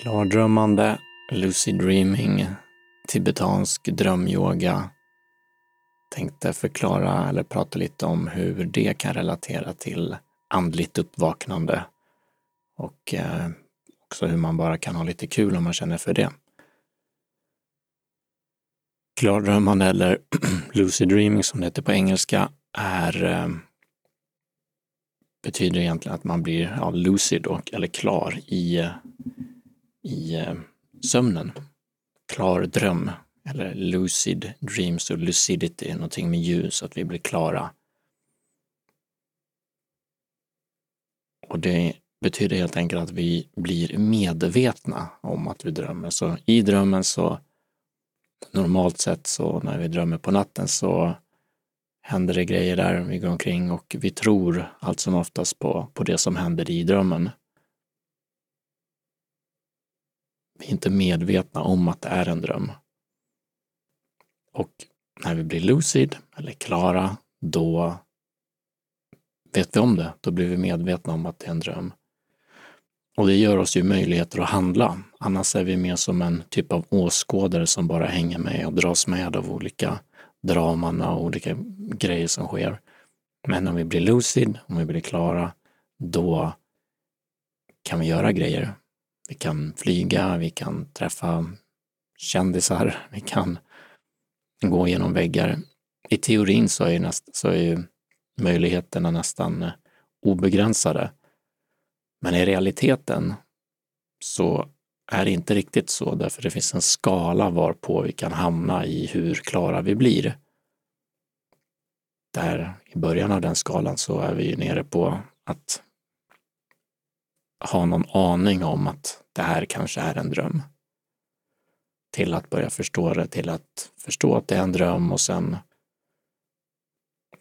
Klardrömmande, lucid dreaming, tibetansk drömyoga. Tänkte förklara eller prata lite om hur det kan relatera till andligt uppvaknande och eh, också hur man bara kan ha lite kul om man känner för det. Klardrömmande eller lucid dreaming som det heter på engelska är eh, betyder egentligen att man blir ja, lucid och, eller klar i, eh, i eh, sömnen. Klar dröm eller lucid dreams och lucidity, någonting med ljus, att vi blir klara. Och det betyder helt enkelt att vi blir medvetna om att vi drömmer. Så i drömmen så normalt sett så när vi drömmer på natten så händer det grejer där, vi går omkring och vi tror allt som oftast på, på det som händer i drömmen. Vi är inte medvetna om att det är en dröm. Och när vi blir lucid eller klara, då vet vi om det. Då blir vi medvetna om att det är en dröm. Och det gör oss ju möjligheter att handla. Annars är vi mer som en typ av åskådare som bara hänger med och dras med av olika draman och olika grejer som sker. Men om vi blir lucid, om vi blir klara, då kan vi göra grejer. Vi kan flyga, vi kan träffa kändisar, vi kan gå genom väggar. I teorin så är, näst, så är ju möjligheterna nästan eh, obegränsade. Men i realiteten så är det inte riktigt så, därför det finns en skala varpå vi kan hamna i hur klara vi blir. Där i början av den skalan så är vi nere på att ha någon aning om att det här kanske är en dröm. Till att börja förstå det, till att förstå att det är en dröm och sen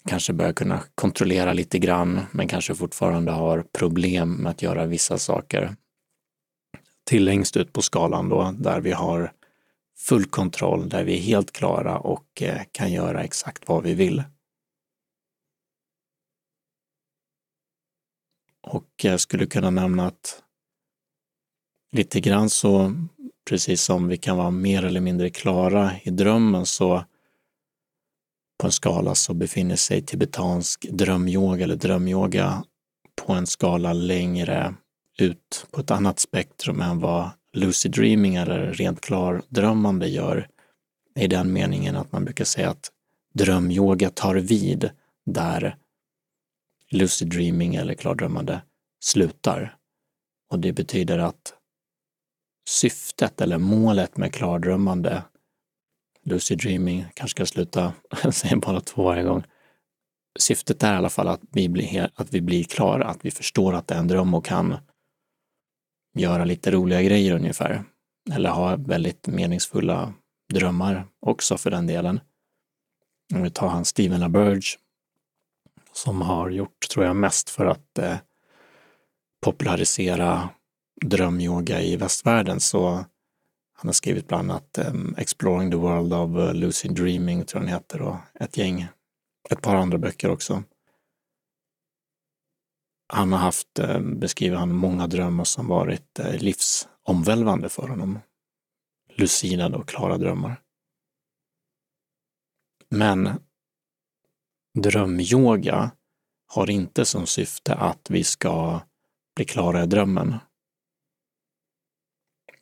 kanske börja kunna kontrollera lite grann, men kanske fortfarande har problem med att göra vissa saker till längst ut på skalan då, där vi har full kontroll, där vi är helt klara och eh, kan göra exakt vad vi vill. Och jag skulle kunna nämna att lite grann så, precis som vi kan vara mer eller mindre klara i drömmen, så på en skala så befinner sig tibetansk drömyoga eller drömyoga på en skala längre ut på ett annat spektrum än vad lucid dreaming eller rent klardrömmande gör. I den meningen att man brukar säga att drömyoga tar vid där lucid dreaming eller klardrömmande slutar. Och det betyder att syftet eller målet med klardrömmande, lucid dreaming, kanske ska sluta säga bara två varje gång. Syftet är i alla fall att vi, blir, att vi blir klara, att vi förstår att det är en dröm och kan göra lite roliga grejer ungefär. Eller ha väldigt meningsfulla drömmar också för den delen. Om vi tar han Steven LaBerge som har gjort, tror jag, mest för att eh, popularisera drömyoga i västvärlden så han har skrivit bland annat um, Exploring the World of eh, Lucid Dreaming, tror jag den heter, och ett gäng, ett par andra böcker också han har haft, ehm, beskriver han, många drömmar som varit eh, livsomvälvande för honom. Lucida och klara drömmar. Men drömyoga har inte som syfte att vi ska bli klara i drömmen.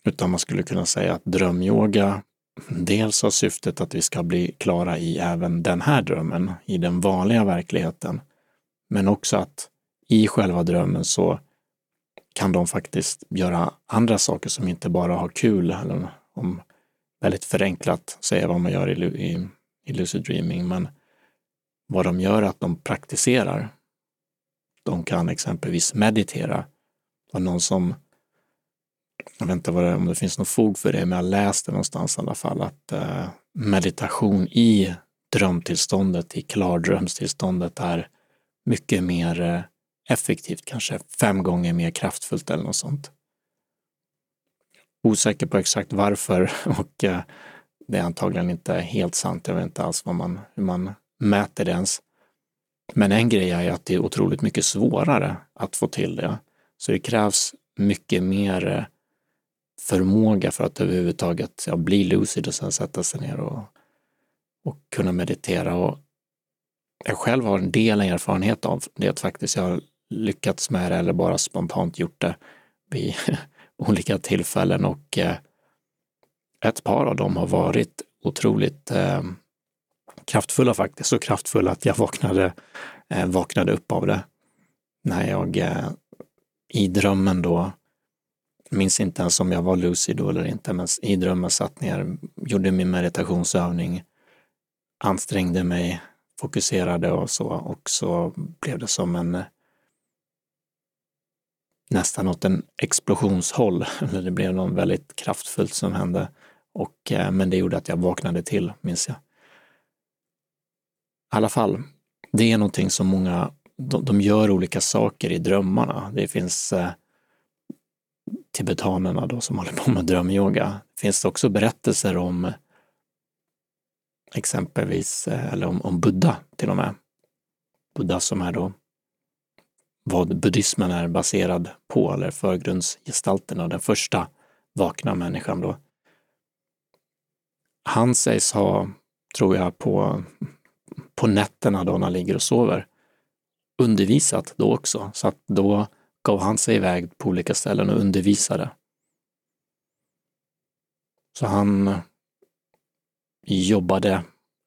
Utan man skulle kunna säga att drömyoga dels har syftet att vi ska bli klara i även den här drömmen, i den vanliga verkligheten, men också att i själva drömmen så kan de faktiskt göra andra saker som inte bara har kul, eller om väldigt förenklat säga vad man gör i, i, i lucid dreaming, men vad de gör är att de praktiserar. De kan exempelvis meditera. Det var någon som, jag vet inte vad det, om det finns något fog för det, men jag läste någonstans i alla fall att eh, meditation i drömtillståndet, i klardrömstillståndet är mycket mer eh, effektivt, kanske fem gånger mer kraftfullt eller något sånt. Osäker på exakt varför och eh, det är antagligen inte helt sant. Jag vet inte alls vad man, hur man mäter det ens. Men en grej är att det är otroligt mycket svårare att få till det. Så det krävs mycket mer eh, förmåga för att överhuvudtaget ja, bli lucid och sen sätta sig ner och, och kunna meditera. Och jag själv har en del erfarenhet av det, att faktiskt jag har lyckats med det eller bara spontant gjort det vid olika tillfällen och eh, ett par av dem har varit otroligt eh, kraftfulla faktiskt, så kraftfulla att jag vaknade, eh, vaknade upp av det. När jag eh, i drömmen då, minns inte ens om jag var lucid då eller inte, men i drömmen satt ner, gjorde min meditationsövning, ansträngde mig, fokuserade och så och så blev det som en nästan åt en explosionshåll. Det blev något väldigt kraftfullt som hände. Och, eh, men det gjorde att jag vaknade till, minns jag. I alla fall, det är någonting som många, de, de gör olika saker i drömmarna. Det finns eh, tibetanerna då som håller på med drömyoga. Det finns också berättelser om exempelvis, eh, eller om, om Buddha till och med. Buddha som är då vad buddhismen är baserad på, eller förgrundsgestalterna, den första vakna människan då. Han sägs ha, tror jag, på, på nätterna då när han ligger och sover, undervisat då också. Så att då gav han sig iväg på olika ställen och undervisade. Så han eh, jobbade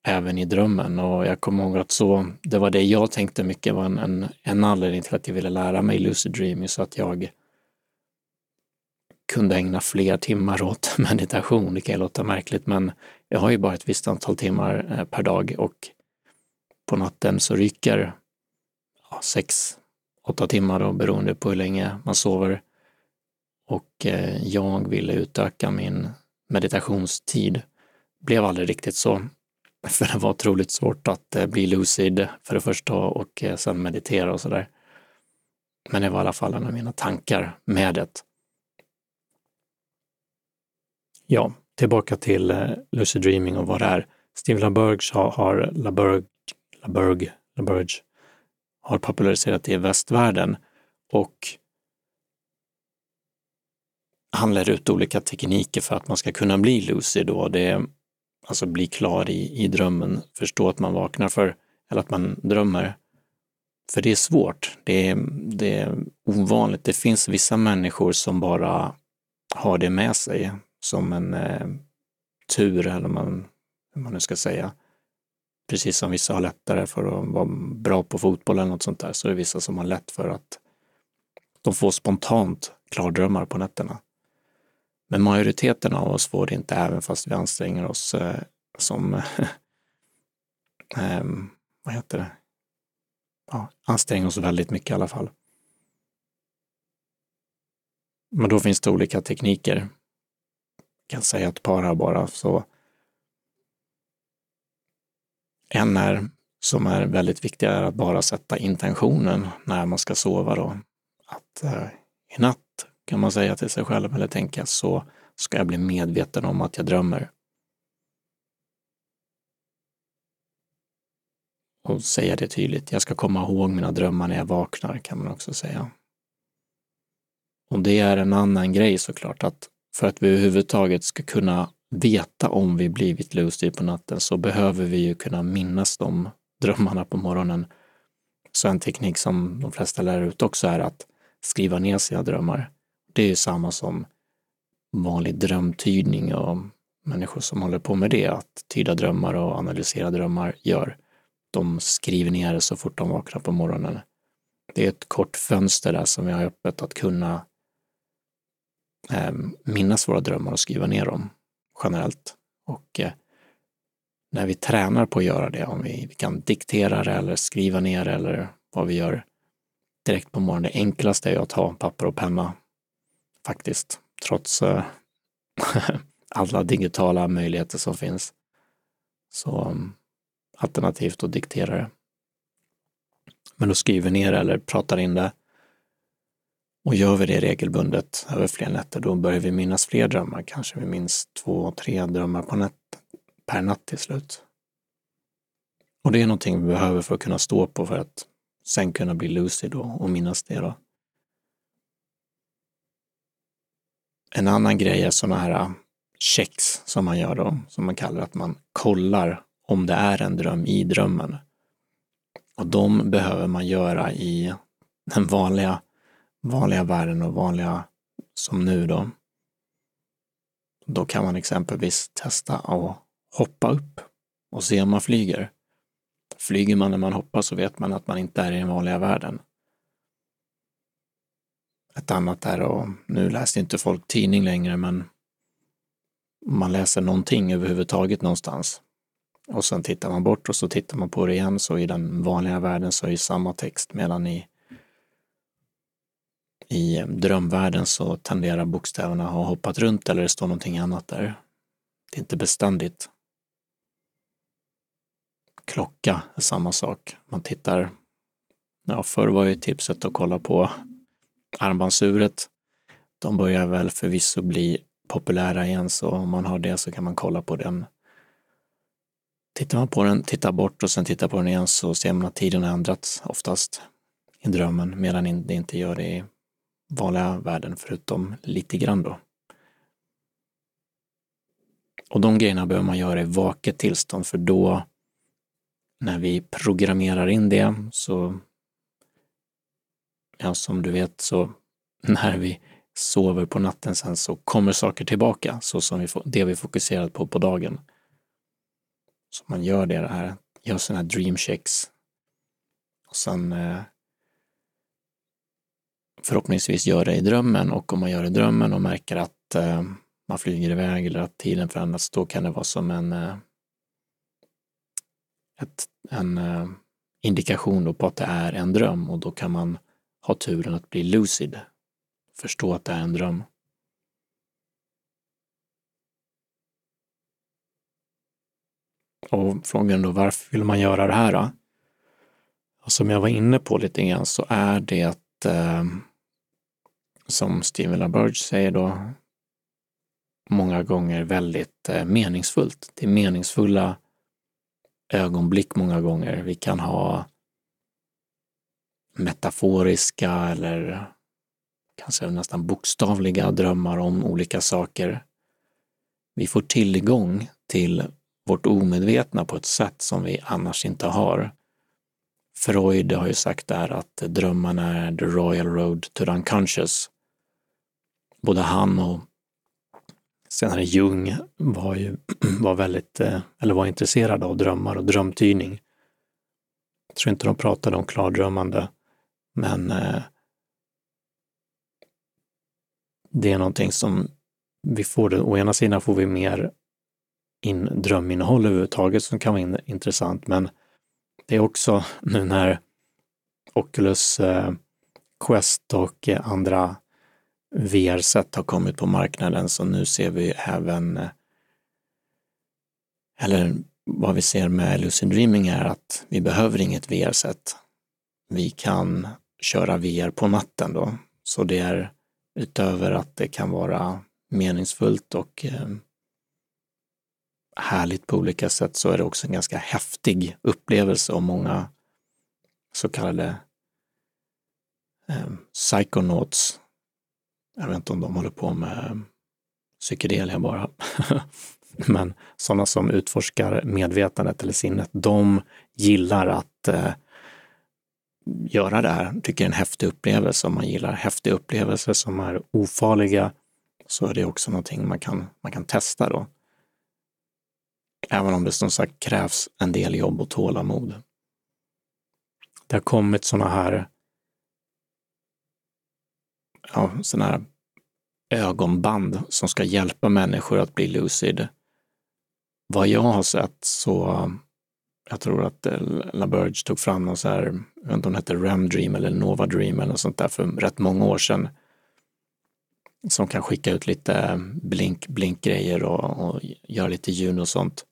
även i drömmen och jag kommer ihåg att så, det var det jag tänkte mycket var en, en, en anledning till att jag ville lära mig lucid dreaming så att jag kunde ägna fler timmar åt meditation. Det kan ju låta märkligt men jag har ju bara ett visst antal timmar eh, per dag och på natten så ryker ja, sex, åtta timmar då, beroende på hur länge man sover. Och eh, jag ville utöka min meditationstid. Blev aldrig riktigt så. För det var otroligt svårt att eh, bli lucid för det första och eh, sen meditera och sådär. Men det var i alla fall en av mina tankar med det. Ja, tillbaka till eh, lucid dreaming och vad det är. Steve LaBerge har, har, LaBerge, LaBerge, LaBerge har populariserat det i västvärlden och han lär ut olika tekniker för att man ska kunna bli lucid då, det alltså bli klar i, i drömmen, förstå att man vaknar för, eller att man drömmer. För det är svårt, det är, det är ovanligt. Det finns vissa människor som bara har det med sig som en eh, tur, eller man, hur man nu ska säga. Precis som vissa har lättare för att vara bra på fotboll eller något sånt där, så är det vissa som har lätt för att de får spontant klardrömmar på nätterna. Men majoriteten av oss får det inte, även fast vi anstränger oss eh, som, eh, vad heter det, ja, anstränger oss väldigt mycket i alla fall. Men då finns det olika tekniker. Jag kan säga ett par här bara. Så en är, som är väldigt viktig är att bara sätta intentionen när man ska sova då. Att eh, i natt kan man säga till sig själv eller tänka så ska jag bli medveten om att jag drömmer. Och säga det tydligt. Jag ska komma ihåg mina drömmar när jag vaknar, kan man också säga. Och det är en annan grej såklart, att för att vi överhuvudtaget ska kunna veta om vi blivit lucid på natten så behöver vi ju kunna minnas de drömmarna på morgonen. Så en teknik som de flesta lär ut också är att skriva ner sina drömmar. Det är ju samma som vanlig drömtydning och människor som håller på med det, att tyda drömmar och analysera drömmar gör. De skriver ner det så fort de vaknar på morgonen. Det är ett kort fönster där som vi har öppet att kunna eh, minnas våra drömmar och skriva ner dem generellt. Och eh, när vi tränar på att göra det, om vi, vi kan diktera det eller skriva ner det eller vad vi gör direkt på morgonen. Det enklaste är att ha papper och penna faktiskt, trots eh, alla digitala möjligheter som finns. Så um, alternativt att diktera det. Men då skriver ner eller pratar in det. Och gör vi det regelbundet över fler nätter, då börjar vi minnas fler drömmar. Kanske vi minns två, tre drömmar på natt, per natt till slut. Och det är någonting vi behöver för att kunna stå på för att sen kunna bli lucid och, och minnas det. Då. En annan grej är sådana här äh, checks som man gör då, som man kallar att man kollar om det är en dröm i drömmen. Och de behöver man göra i den vanliga, vanliga världen och vanliga som nu då. Då kan man exempelvis testa att hoppa upp och se om man flyger. Flyger man när man hoppar så vet man att man inte är i den vanliga världen. Ett annat är, och nu läser inte folk tidning längre, men man läser någonting överhuvudtaget någonstans och sen tittar man bort och så tittar man på det igen så i den vanliga världen så är det samma text medan i, i drömvärlden så tenderar bokstäverna att ha hoppat runt eller det står någonting annat där. Det är inte beständigt. Klocka är samma sak. Man tittar, ja förr var ju tipset att kolla på armbandsuret. De börjar väl förvisso bli populära igen så om man har det så kan man kolla på den Tittar man på den, tittar bort och sen tittar på den igen så ser man att tiden har ändrats oftast i drömmen medan det inte gör det i vanliga världen förutom lite grann då. Och de grejerna behöver man göra i vaket tillstånd för då när vi programmerar in det så, ja som du vet så när vi sover på natten sen så kommer saker tillbaka så som vi, det vi fokuserat på på dagen. Så man gör det här, gör sådana här dream checks. Och sen eh, förhoppningsvis gör det i drömmen och om man gör det i drömmen och märker att eh, man flyger iväg eller att tiden förändras, då kan det vara som en, eh, ett, en eh, indikation då på att det är en dröm och då kan man ha turen att bli lucid, förstå att det är en dröm. Och frågan då, varför vill man göra det här? Då? Som jag var inne på lite grann så är det eh, som Steven LaBerge säger då, många gånger väldigt eh, meningsfullt. Det är meningsfulla ögonblick många gånger. Vi kan ha metaforiska eller kanske nästan bokstavliga drömmar om olika saker. Vi får tillgång till vårt omedvetna på ett sätt som vi annars inte har. Freud har ju sagt där att drömmarna är the royal road to the unconscious. Både han och senare Jung var ju var väldigt, eh, eller var intresserade av drömmar och drömtydning. Jag tror inte de pratade om klardrömmande, men eh, det är någonting som vi får, å ena sidan får vi mer in dröminnehåll överhuvudtaget som kan vara intressant. Men det är också nu när Oculus eh, Quest och andra VR-sätt har kommit på marknaden så nu ser vi även, eh, eller vad vi ser med Lucid Dreaming är att vi behöver inget VR-sätt. Vi kan köra VR på natten då, så det är utöver att det kan vara meningsfullt och eh, härligt på olika sätt så är det också en ganska häftig upplevelse och många så kallade eh, psychonauts. Jag vet inte om de håller på med psykedelia bara. Men sådana som utforskar medvetandet eller sinnet, de gillar att eh, göra det här, tycker det är en häftig upplevelse. Om man gillar häftiga upplevelser som är ofarliga så är det också någonting man kan, man kan testa då. Även om det som sagt krävs en del jobb och tålamod. Det har kommit sådana här, ja, sådana här ögonband som ska hjälpa människor att bli lucid. Vad jag har sett så, jag tror att eh, LaBerge tog fram någon så här, jag vet inte om det hette REM Dream eller Nova Dream eller något sånt där för rätt många år sedan som kan skicka ut lite blink, blinkgrejer och, och göra lite ljud och sånt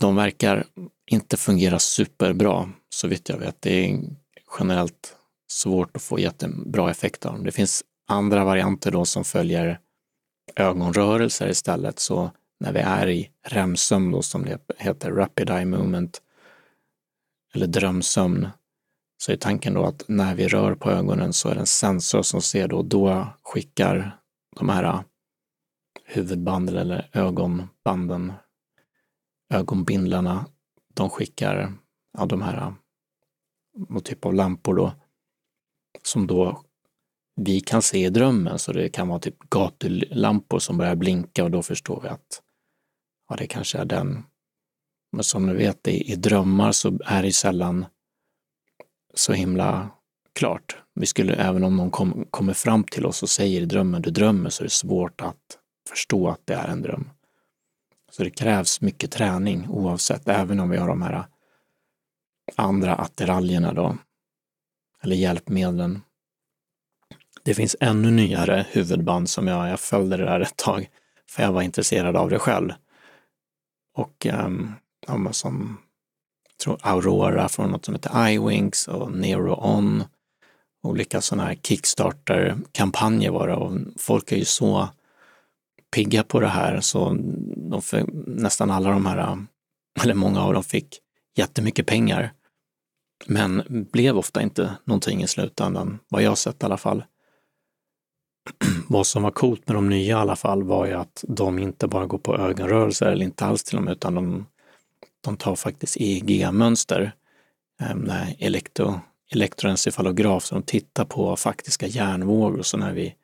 de verkar inte fungera superbra så vitt jag vet. Det är generellt svårt att få jättebra effekt av dem. Det finns andra varianter då som följer ögonrörelser istället. Så när vi är i REM-sömn då som det heter, Rapid Eye Movement, eller drömsömn, så är tanken då att när vi rör på ögonen så är det en sensor som ser då, då skickar de här äh, huvudbanden eller ögonbanden, ögonbindlarna, de skickar ja, de här äh, någon typ av lampor då, som då vi kan se i drömmen. Så det kan vara typ gatulampor som börjar blinka och då förstår vi att ja, det kanske är den. Men som ni vet, i, i drömmar så är det sällan så himla klart. Vi skulle, även om någon kom, kommer fram till oss och säger i drömmen, du drömmer, så är det svårt att förstå att det är en dröm. Så det krävs mycket träning oavsett, även om vi har de här andra attiraljerna då, eller hjälpmedlen. Det finns ännu nyare huvudband som jag, jag följde det där ett tag, för jag var intresserad av det själv. Och um, som tror Aurora från något som heter iWinks och Nero On. Olika sådana här Kickstarter-kampanjer var det och folk är ju så pigga på det här så de nästan alla de här, eller många av dem fick jättemycket pengar. Men blev ofta inte någonting i slutändan, vad jag sett i alla fall. vad som var coolt med de nya i alla fall var ju att de inte bara går på ögonrörelser, eller inte alls till och med, utan de, de tar faktiskt EEG-mönster, eh, elektro, elektroencefalograf, så de tittar på faktiska hjärnvågor. Så när vi,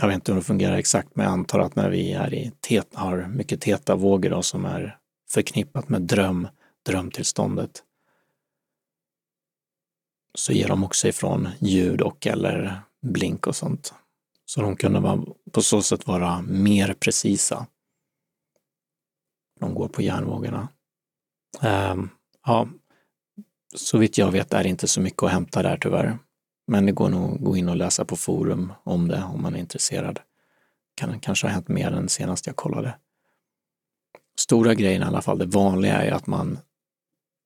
jag vet inte hur det fungerar exakt, men jag antar att när vi är i tet, har mycket teta-vågor då, som är förknippat med dröm, drömtillståndet, så ger de också ifrån ljud och eller blink och sånt. Så de kunde vara, på så sätt vara mer precisa. De går på hjärnvågorna. Um, ja, så vitt jag vet är det inte så mycket att hämta där tyvärr. Men det går nog att gå in och läsa på forum om det om man är intresserad. Kan kanske ha hänt mer än senast jag kollade. Stora grejen i alla fall, det vanliga är att man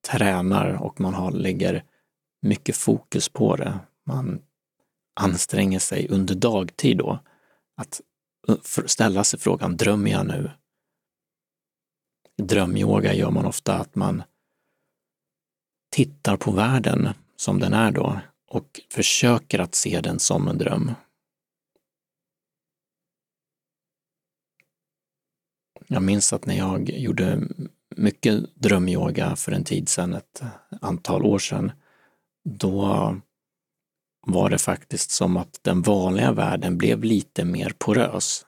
tränar och man har, lägger mycket fokus på det. Man anstränger sig under dagtid då att eh, ställa sig frågan, drömmer jag nu? Drömyoga gör man ofta att man tittar på världen som den är då och försöker att se den som en dröm. Jag minns att när jag gjorde mycket drömyoga för en tid sedan, ett antal år sedan, då var det faktiskt som att den vanliga världen blev lite mer porös.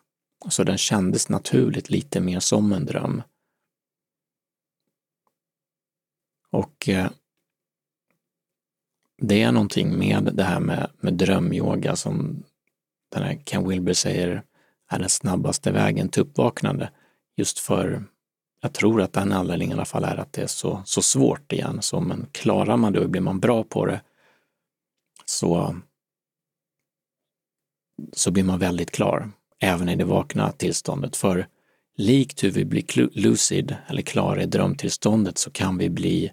Så den kändes naturligt lite mer som en dröm. Och eh, det är någonting med det här med, med drömyoga som den här Ken Wilber säger är den snabbaste vägen till uppvaknande. Just för, jag tror att den anledningen i alla fall är att det är så, så svårt igen. Så men klarar man det och blir man bra på det så, så blir man väldigt klar, även i det vakna tillståndet. För likt hur vi blir lucid eller klara i drömtillståndet så kan vi bli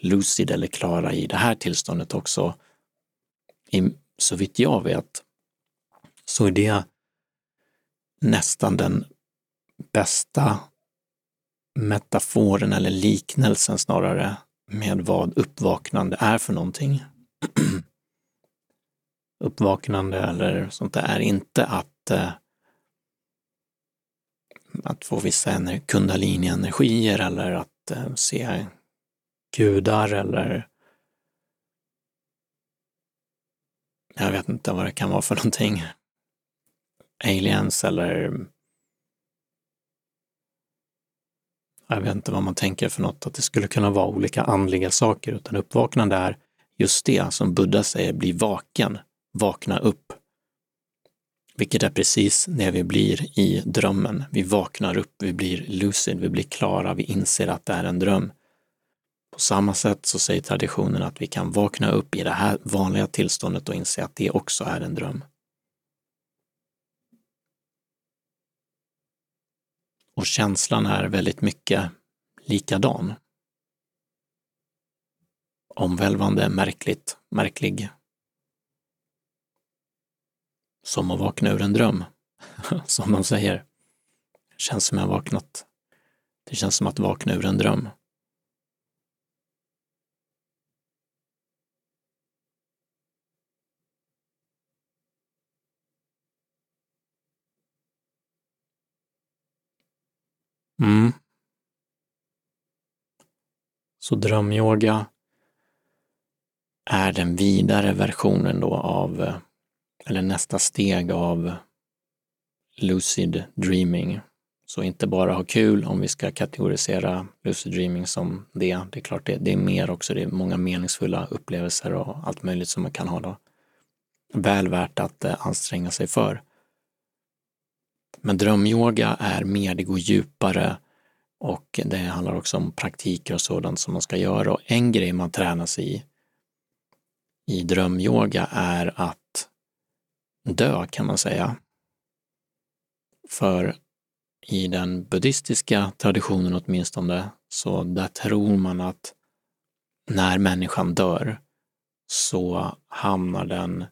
lucid eller klara i det här tillståndet också. I, så vitt jag vet så är det nästan den bästa metaforen eller liknelsen snarare med vad uppvaknande är för någonting. uppvaknande eller sånt där är inte att, eh, att få vissa kundalini-energier eller att eh, se gudar eller jag vet inte vad det kan vara för någonting. Aliens eller jag vet inte vad man tänker för något, att det skulle kunna vara olika andliga saker, utan uppvaknande är just det som Buddha säger, bli vaken, vakna upp. Vilket är precis det vi blir i drömmen. Vi vaknar upp, vi blir lucid, vi blir klara, vi inser att det är en dröm. På samma sätt så säger traditionen att vi kan vakna upp i det här vanliga tillståndet och inse att det också är en dröm. Och känslan är väldigt mycket likadan. Omvälvande, märkligt, märklig. Som att vakna ur en dröm, som de säger. Det känns som jag vaknat. Det känns som att vakna ur en dröm. Mm. Så drömyoga är den vidare versionen då av, eh, eller nästa steg av lucid dreaming. Så inte bara ha kul om vi ska kategorisera lucid dreaming som det. Det är klart, det, det är mer också. Det är många meningsfulla upplevelser och allt möjligt som man kan ha då. Väl värt att eh, anstränga sig för. Men drömyoga är mer, det går djupare och det handlar också om praktiker och sådant som man ska göra. Och en grej man tränar sig i i drömyoga är att dö, kan man säga. För i den buddhistiska traditionen åtminstone, så där tror man att när människan dör så hamnar den,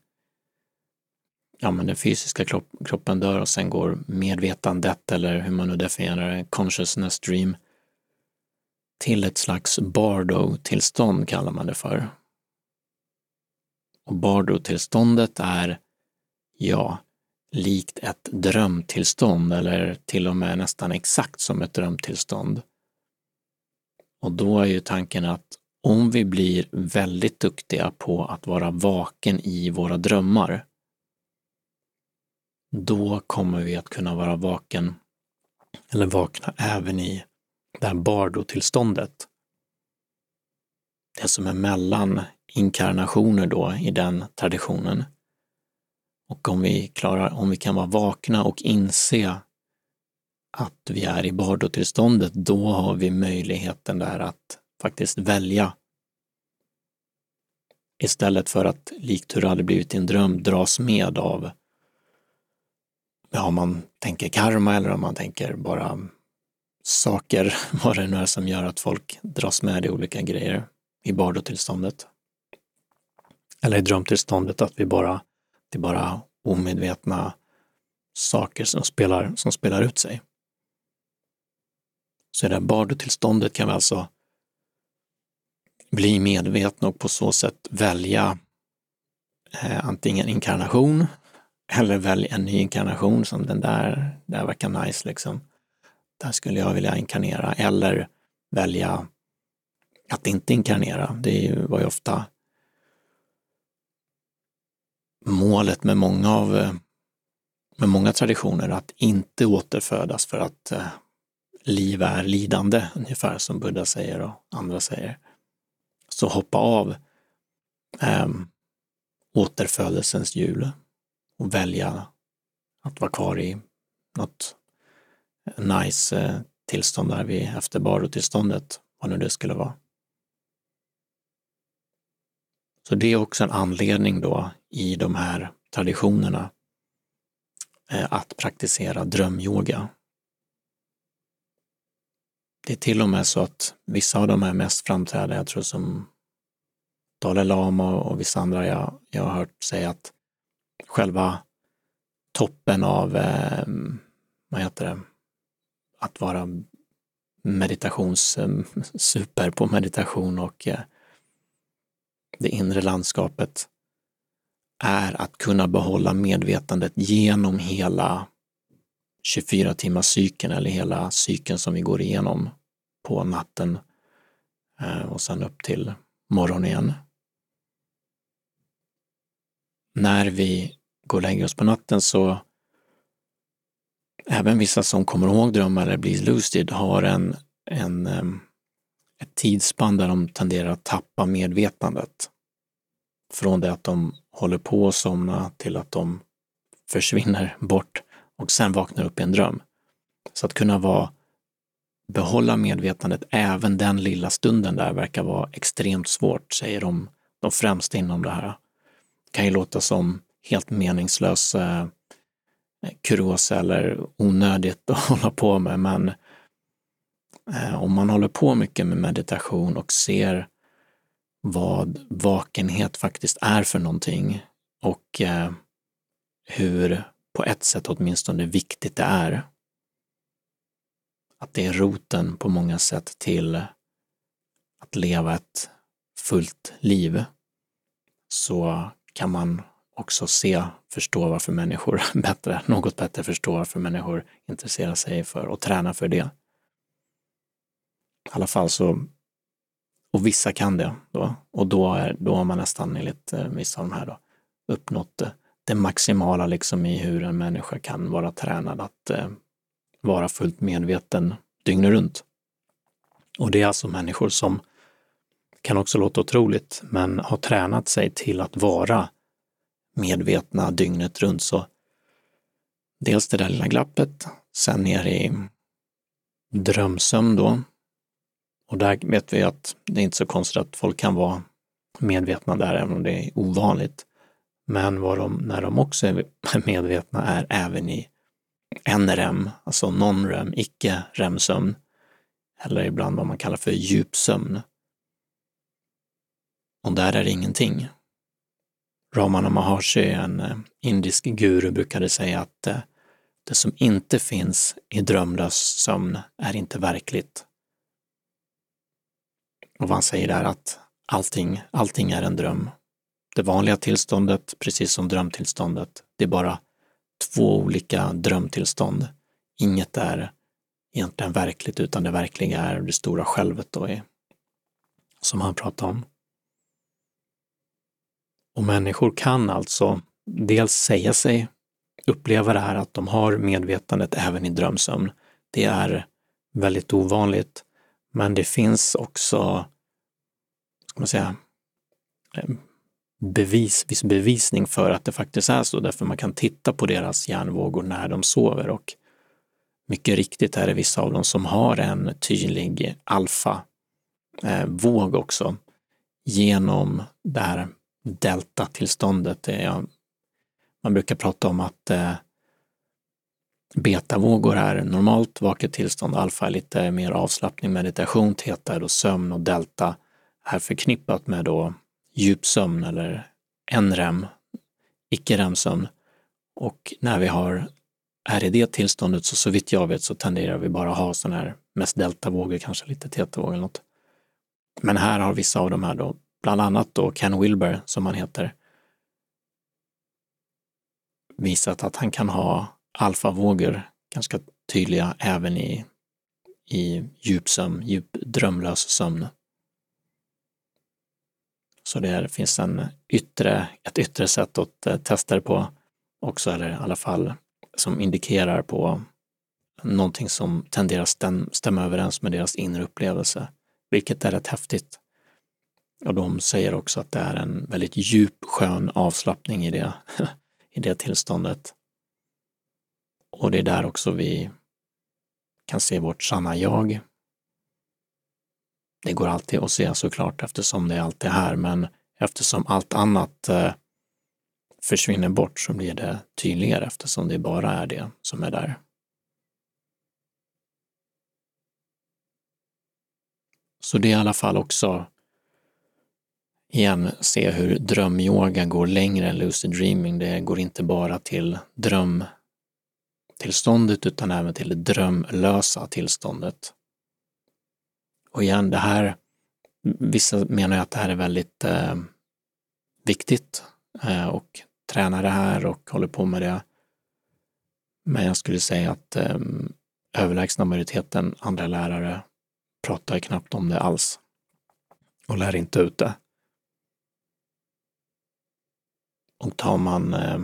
ja men den fysiska kroppen dör och sen går medvetandet, eller hur man nu definierar det, consciousness dream, till ett slags bardo-tillstånd kallar man det för. Och bardo-tillståndet är, ja, likt ett drömtillstånd eller till och med nästan exakt som ett drömtillstånd. Och då är ju tanken att om vi blir väldigt duktiga på att vara vaken i våra drömmar, då kommer vi att kunna vara vaken eller vakna även i det här bardo-tillståndet. Det som är mellan inkarnationer då i den traditionen. Och om vi, klarar, om vi kan vara vakna och inse att vi är i bardotillståndet, då har vi möjligheten där att faktiskt välja. Istället för att, likt hur det hade blivit i en dröm, dras med av, ja, om man tänker karma eller om man tänker bara saker, vad det nu är som gör att folk dras med i olika grejer i bardotillståndet eller i drömtillståndet, att vi bara, det är bara omedvetna saker som spelar, som spelar ut sig. Så i det här bardotillståndet kan vi alltså bli medvetna och på så sätt välja eh, antingen inkarnation eller välja en ny inkarnation som den där, där verkar nice liksom. Där skulle jag vilja inkarnera eller välja att inte inkarnera. Det var ju ofta målet med många av med många traditioner att inte återfödas för att eh, liv är lidande, ungefär som Buddha säger och andra säger. Så hoppa av eh, återfödelsens hjul och välja att vara kvar i något nice eh, tillstånd där vi efter barotillståndet, vad nu det skulle vara. Så det är också en anledning då i de här traditionerna eh, att praktisera drömyoga. Det är till och med så att vissa av de här mest framträdande, jag tror som Dalai Lama och vissa andra jag, jag har hört säga att själva toppen av, eh, vad heter det, att vara meditationssuper ehm, eh, på meditation och eh, det inre landskapet är att kunna behålla medvetandet genom hela 24 timmars cykeln eller hela cykeln som vi går igenom på natten eh, och sen upp till morgon igen. När vi går och lägger oss på natten så även vissa som kommer ihåg drömmar eller blir lucid har en, en ett tidsspann där de tenderar att tappa medvetandet. Från det att de håller på att somna till att de försvinner bort och sen vaknar upp i en dröm. Så att kunna vara, behålla medvetandet även den lilla stunden där verkar vara extremt svårt, säger de, de främsta inom det här. Det kan ju låta som helt meningslös eh, kuriosa eller onödigt att hålla på med, men Eh, om man håller på mycket med meditation och ser vad vakenhet faktiskt är för någonting och eh, hur på ett sätt åtminstone viktigt det är. Att det är roten på många sätt till att leva ett fullt liv så kan man också se, förstå varför människor bättre, något bättre förstå varför människor intresserar sig för och tränar för det. I alla fall så, och vissa kan det då, och då, är, då har man nästan enligt eh, vissa av de här då, uppnått det, det maximala liksom i hur en människa kan vara tränad att eh, vara fullt medveten dygnet runt. Och det är alltså människor som kan också låta otroligt, men har tränat sig till att vara medvetna dygnet runt. Så dels det där lilla glappet, sen ner i drömsömn då. Och där vet vi att det är inte så konstigt att folk kan vara medvetna där, även om det är ovanligt. Men vad de, när de också är medvetna är även i NRM, alltså non-REM, icke-REM-sömn, eller ibland vad man kallar för djupsömn. Och där är det ingenting. Ramana Maharshi, en eh, indisk guru, brukade säga att eh, det som inte finns i drömlös sömn är inte verkligt. Och vad han säger är att allting, allting är en dröm. Det vanliga tillståndet, precis som drömtillståndet, det är bara två olika drömtillstånd. Inget är egentligen verkligt, utan det verkliga är det stora självet då, som han pratar om. Och människor kan alltså dels säga sig uppleva det här att de har medvetandet även i drömsömn. Det är väldigt ovanligt, men det finns också, ska man säga, eh, bevis, viss bevisning för att det faktiskt är så, därför man kan titta på deras hjärnvågor när de sover. Och mycket riktigt är det vissa av dem som har en tydlig alfa-våg eh, också genom det här deltatillståndet. Man brukar prata om att eh, betavågor är normalt vaket tillstånd, alfa är lite mer avslappning, meditation, teta är då sömn och delta är förknippat med då djupsömn eller en rem, icke-remsömn. Och när vi har, är i det tillståndet så så vitt jag vet så tenderar vi bara ha sådana här mest deltavågor, kanske lite tetavågor eller något. Men här har vissa av de här då bland annat då Ken Wilber som han heter, visat att han kan ha alfavågor ganska tydliga även i, i djupsömn, djup drömlös sömn. Så det finns en yttre, ett yttre sätt att eh, testa det på också, eller i alla fall som indikerar på någonting som tenderar att stämma överens med deras inre upplevelse, vilket är rätt häftigt. Och de säger också att det är en väldigt djup, skön avslappning i det, i det tillståndet. Och det är där också vi kan se vårt sanna jag. Det går alltid att se såklart eftersom det alltid är här, men eftersom allt annat eh, försvinner bort så blir det tydligare eftersom det bara är det som är där. Så det är i alla fall också igen se hur drömyoga går längre än lucid dreaming. Det går inte bara till drömtillståndet utan även till det drömlösa tillståndet. Och igen, det här, vissa menar ju att det här är väldigt eh, viktigt eh, och tränar det här och håller på med det. Men jag skulle säga att eh, överlägsna majoriteten andra lärare pratar knappt om det alls och lär inte ut det. Och tar man eh,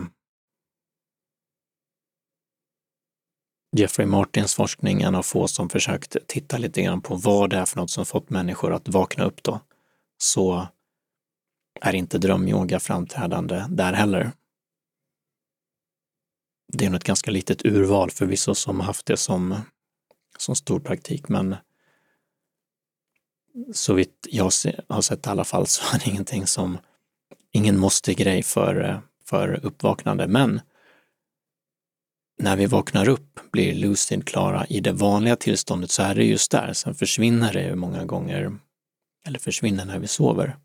Jeffrey Martins forskning, en av få som försökt titta lite grann på vad det är för något som fått människor att vakna upp då, så är inte drömyoga framträdande där heller. Det är nog ett ganska litet urval förvisso som haft det som, som stor praktik, men så vitt jag har sett i alla fall så är det ingenting som ingen måste-grej för, eh, för uppvaknande, men när vi vaknar upp blir lucid klara i det vanliga tillståndet så är det just där. Sen försvinner det många gånger, eller försvinner när vi sover.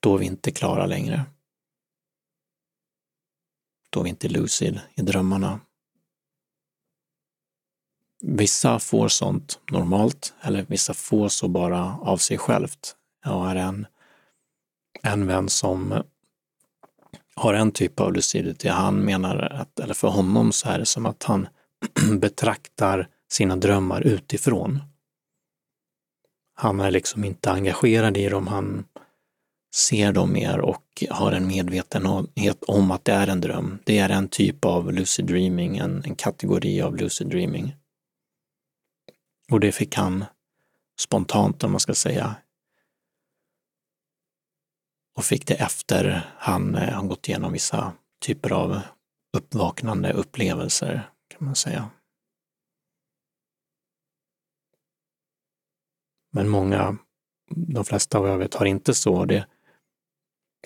Då är vi inte klara längre. Då är vi inte lucid i drömmarna. Vissa får sånt normalt, eller vissa får så bara av sig självt. Jag har en en vän som har en typ av lucidity. Han menar att, eller för honom så är det som att han betraktar sina drömmar utifrån. Han är liksom inte engagerad i dem, han ser dem mer och har en medvetenhet om att det är en dröm. Det är en typ av lucid dreaming, en, en kategori av lucid dreaming. Och det fick han spontant, om man ska säga, och fick det efter han, har han gått igenom vissa typer av uppvaknande upplevelser, kan man säga. Men många, de flesta vad jag vet, har inte så. Det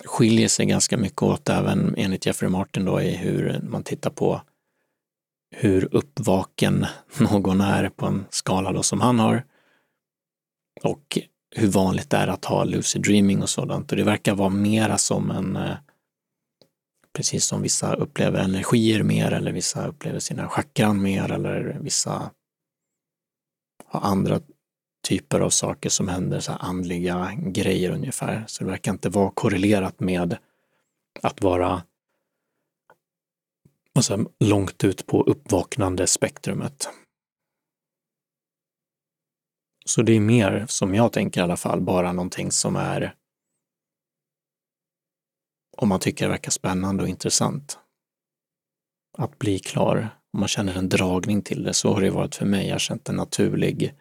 skiljer sig ganska mycket åt även enligt Jeffrey Martin då i hur man tittar på hur uppvaken någon är på en skala då som han har och hur vanligt det är att ha lucid dreaming och sådant. Och det verkar vara mera som en, eh, precis som vissa upplever energier mer eller vissa upplever sina chakran mer eller vissa har andra typer av saker som händer, så andliga grejer ungefär. Så det verkar inte vara korrelerat med att vara alltså, långt ut på uppvaknande spektrumet. Så det är mer, som jag tänker i alla fall, bara någonting som är om man tycker det verkar spännande och intressant. Att bli klar, om man känner en dragning till det, så har det varit för mig. Jag har känt en naturlig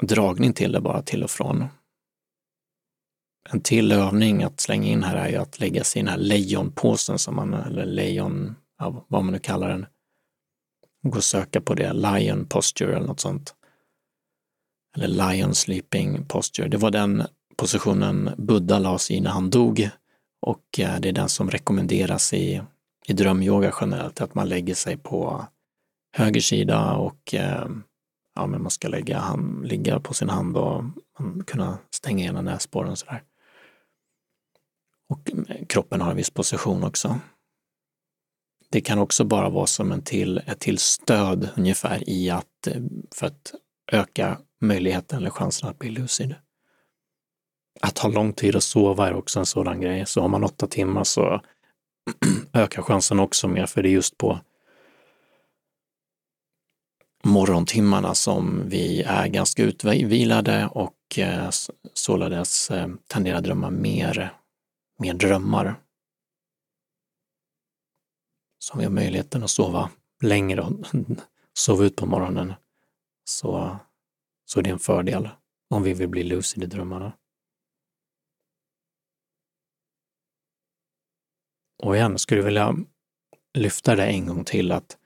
dragning till det bara till och från. En till övning att slänga in här är ju att lägga sig i den här lejonpåsen som man, eller lejon, ja, vad man nu kallar den. Gå och söka på det, lion posture eller något sånt. Eller lion sleeping posture. Det var den positionen Buddha lades i när han dog och eh, det är den som rekommenderas i, i drömyoga generellt, att man lägger sig på höger sida och eh, ja, men man ska lägga hand, ligga på sin hand och kunna stänga igen näsborren sådär. Och eh, kroppen har en viss position också. Det kan också bara vara som en till, ett till stöd ungefär i att, för att öka möjligheten eller chansen att bli lucid. Att ha lång tid att sova är också en sådan grej. Så har man åtta timmar så ökar chansen också mer, för det är just på morgontimmarna som vi är ganska utvilade och eh, således eh, tenderar att drömma mer, mer drömmar. Så om vi har möjligheten att sova längre och sova ut på morgonen så, så är det en fördel om vi vill bli lucid i drömmarna. Och igen, skulle vilja lyfta det en gång till att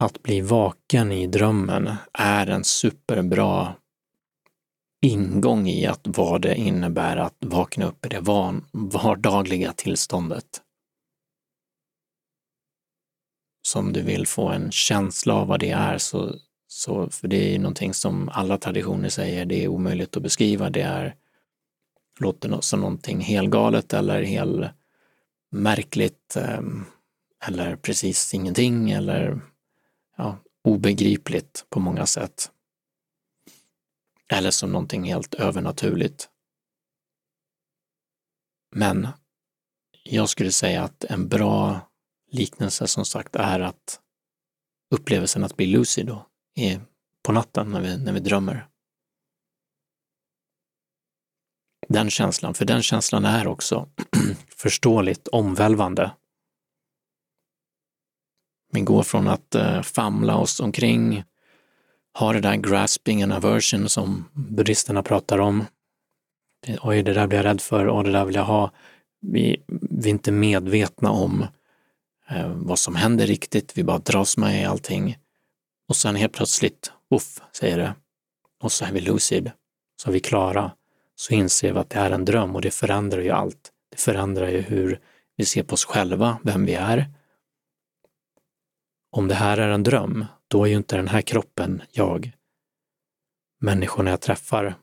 att bli vaken i drömmen är en superbra ingång i att vad det innebär att vakna upp i det van, vardagliga tillståndet. Som du vill få en känsla av vad det är, så, så, för det är ju någonting som alla traditioner säger, det är omöjligt att beskriva, det är, låter som någonting helgalet eller helt märkligt ehm, eller precis ingenting eller ja, obegripligt på många sätt. Eller som någonting helt övernaturligt. Men jag skulle säga att en bra liknelse som sagt är att upplevelsen att bli lucid då, är på natten när vi, när vi drömmer. Den känslan, för den känslan är också förståeligt omvälvande vi går från att eh, famla oss omkring, ha det där grasping and aversion som buddhisterna pratar om. Oj, det där blir jag rädd för och det där vill jag ha. Vi, vi är inte medvetna om Eh, vad som händer riktigt, vi bara dras med i allting. Och sen helt plötsligt, uff, säger det. Och så är vi lucid, så är vi klara. Så inser vi att det är en dröm och det förändrar ju allt. Det förändrar ju hur vi ser på oss själva, vem vi är, om det här är en dröm, då är ju inte den här kroppen jag. Människorna jag träffar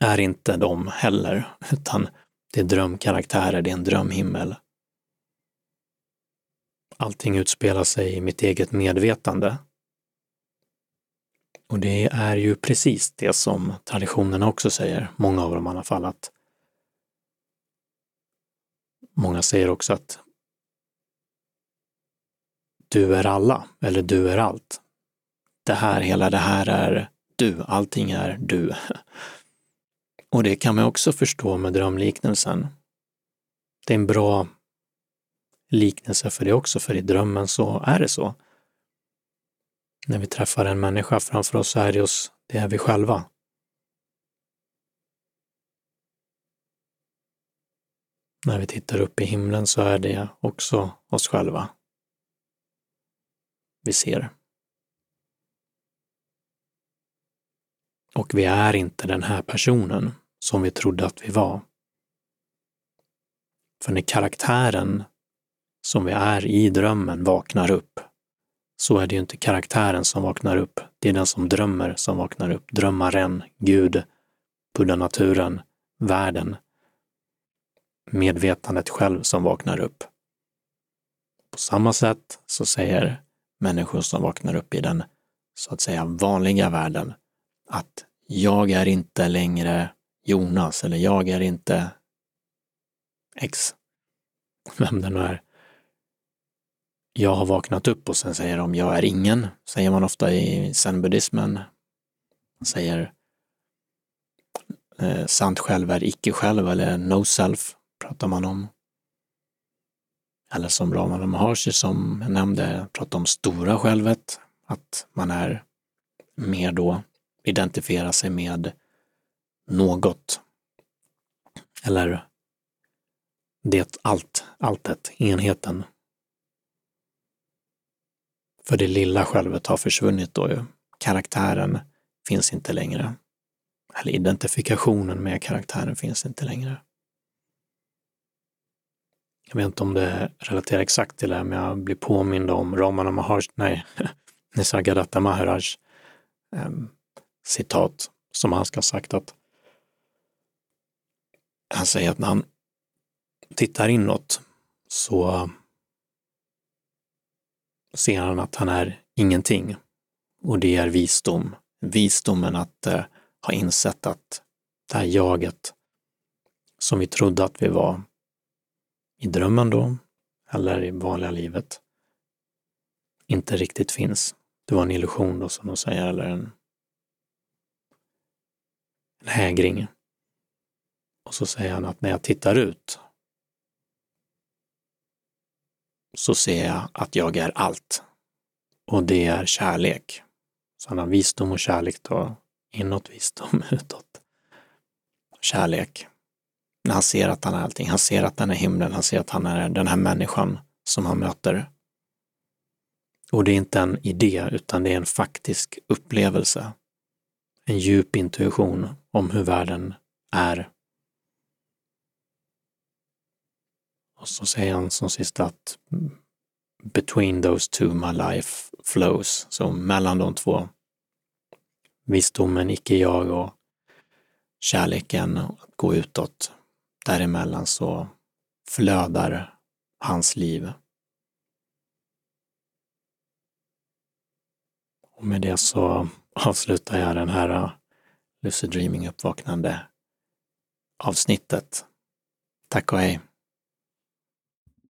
är inte de heller, utan det är drömkaraktärer, det är en drömhimmel. Allting utspelar sig i mitt eget medvetande. Och det är ju precis det som traditionerna också säger, många av dem i alla fall, att Många säger också att du är alla eller du är allt. det här, hela det här är du, allting är du. Och det kan man också förstå med drömliknelsen. Det är en bra liknelse för det också, för i drömmen så är det så. När vi träffar en människa framför oss så är det oss, det är vi själva. När vi tittar upp i himlen så är det också oss själva vi ser. Och vi är inte den här personen som vi trodde att vi var. För när karaktären som vi är i drömmen vaknar upp, så är det ju inte karaktären som vaknar upp, det är den som drömmer som vaknar upp. Drömmaren, Gud, buddha-naturen, världen, medvetandet själv som vaknar upp. På samma sätt så säger människor som vaknar upp i den så att säga vanliga världen att jag är inte längre Jonas eller jag är inte X, vem den nu är. Jag har vaknat upp och sen säger de jag är ingen, säger man ofta i zenbuddismen. Man Säger eh, sant själv är icke själv eller no self pratar man om. Eller som Ramana Maharshi som jag nämnde, pratar om stora självet, att man är mer då, identifierar sig med något. Eller det allt, alltet, enheten. För det lilla självet har försvunnit då ju. Karaktären finns inte längre. Eller identifikationen med karaktären finns inte längre. Jag vet inte om det relaterar exakt till det här, men jag blir påmind om Ramana Maharaj, nej, Nisargadatta Maharaj eh, citat som han ska ha sagt att han säger att när han tittar inåt så ser han att han är ingenting. Och det är visdom. Visdomen att eh, ha insett att det här jaget som vi trodde att vi var i drömmen då, eller i vanliga livet, inte riktigt finns. Det var en illusion då som de säger, eller en, en hägring. Och så säger han att när jag tittar ut så ser jag att jag är allt. Och det är kärlek. Så han har visdom och kärlek då, inåt visdom, utåt. Kärlek när han ser att han är allting. Han ser att han är himlen, han ser att han är den här människan som han möter. Och det är inte en idé, utan det är en faktisk upplevelse. En djup intuition om hur världen är. Och så säger han som sista att between those two my life flows. Så mellan de två, visdomen, icke-jag och kärleken, att gå utåt, däremellan så flödar hans liv. Och med det så avslutar jag den här Lucid Dreaming uppvaknande avsnittet. Tack och hej!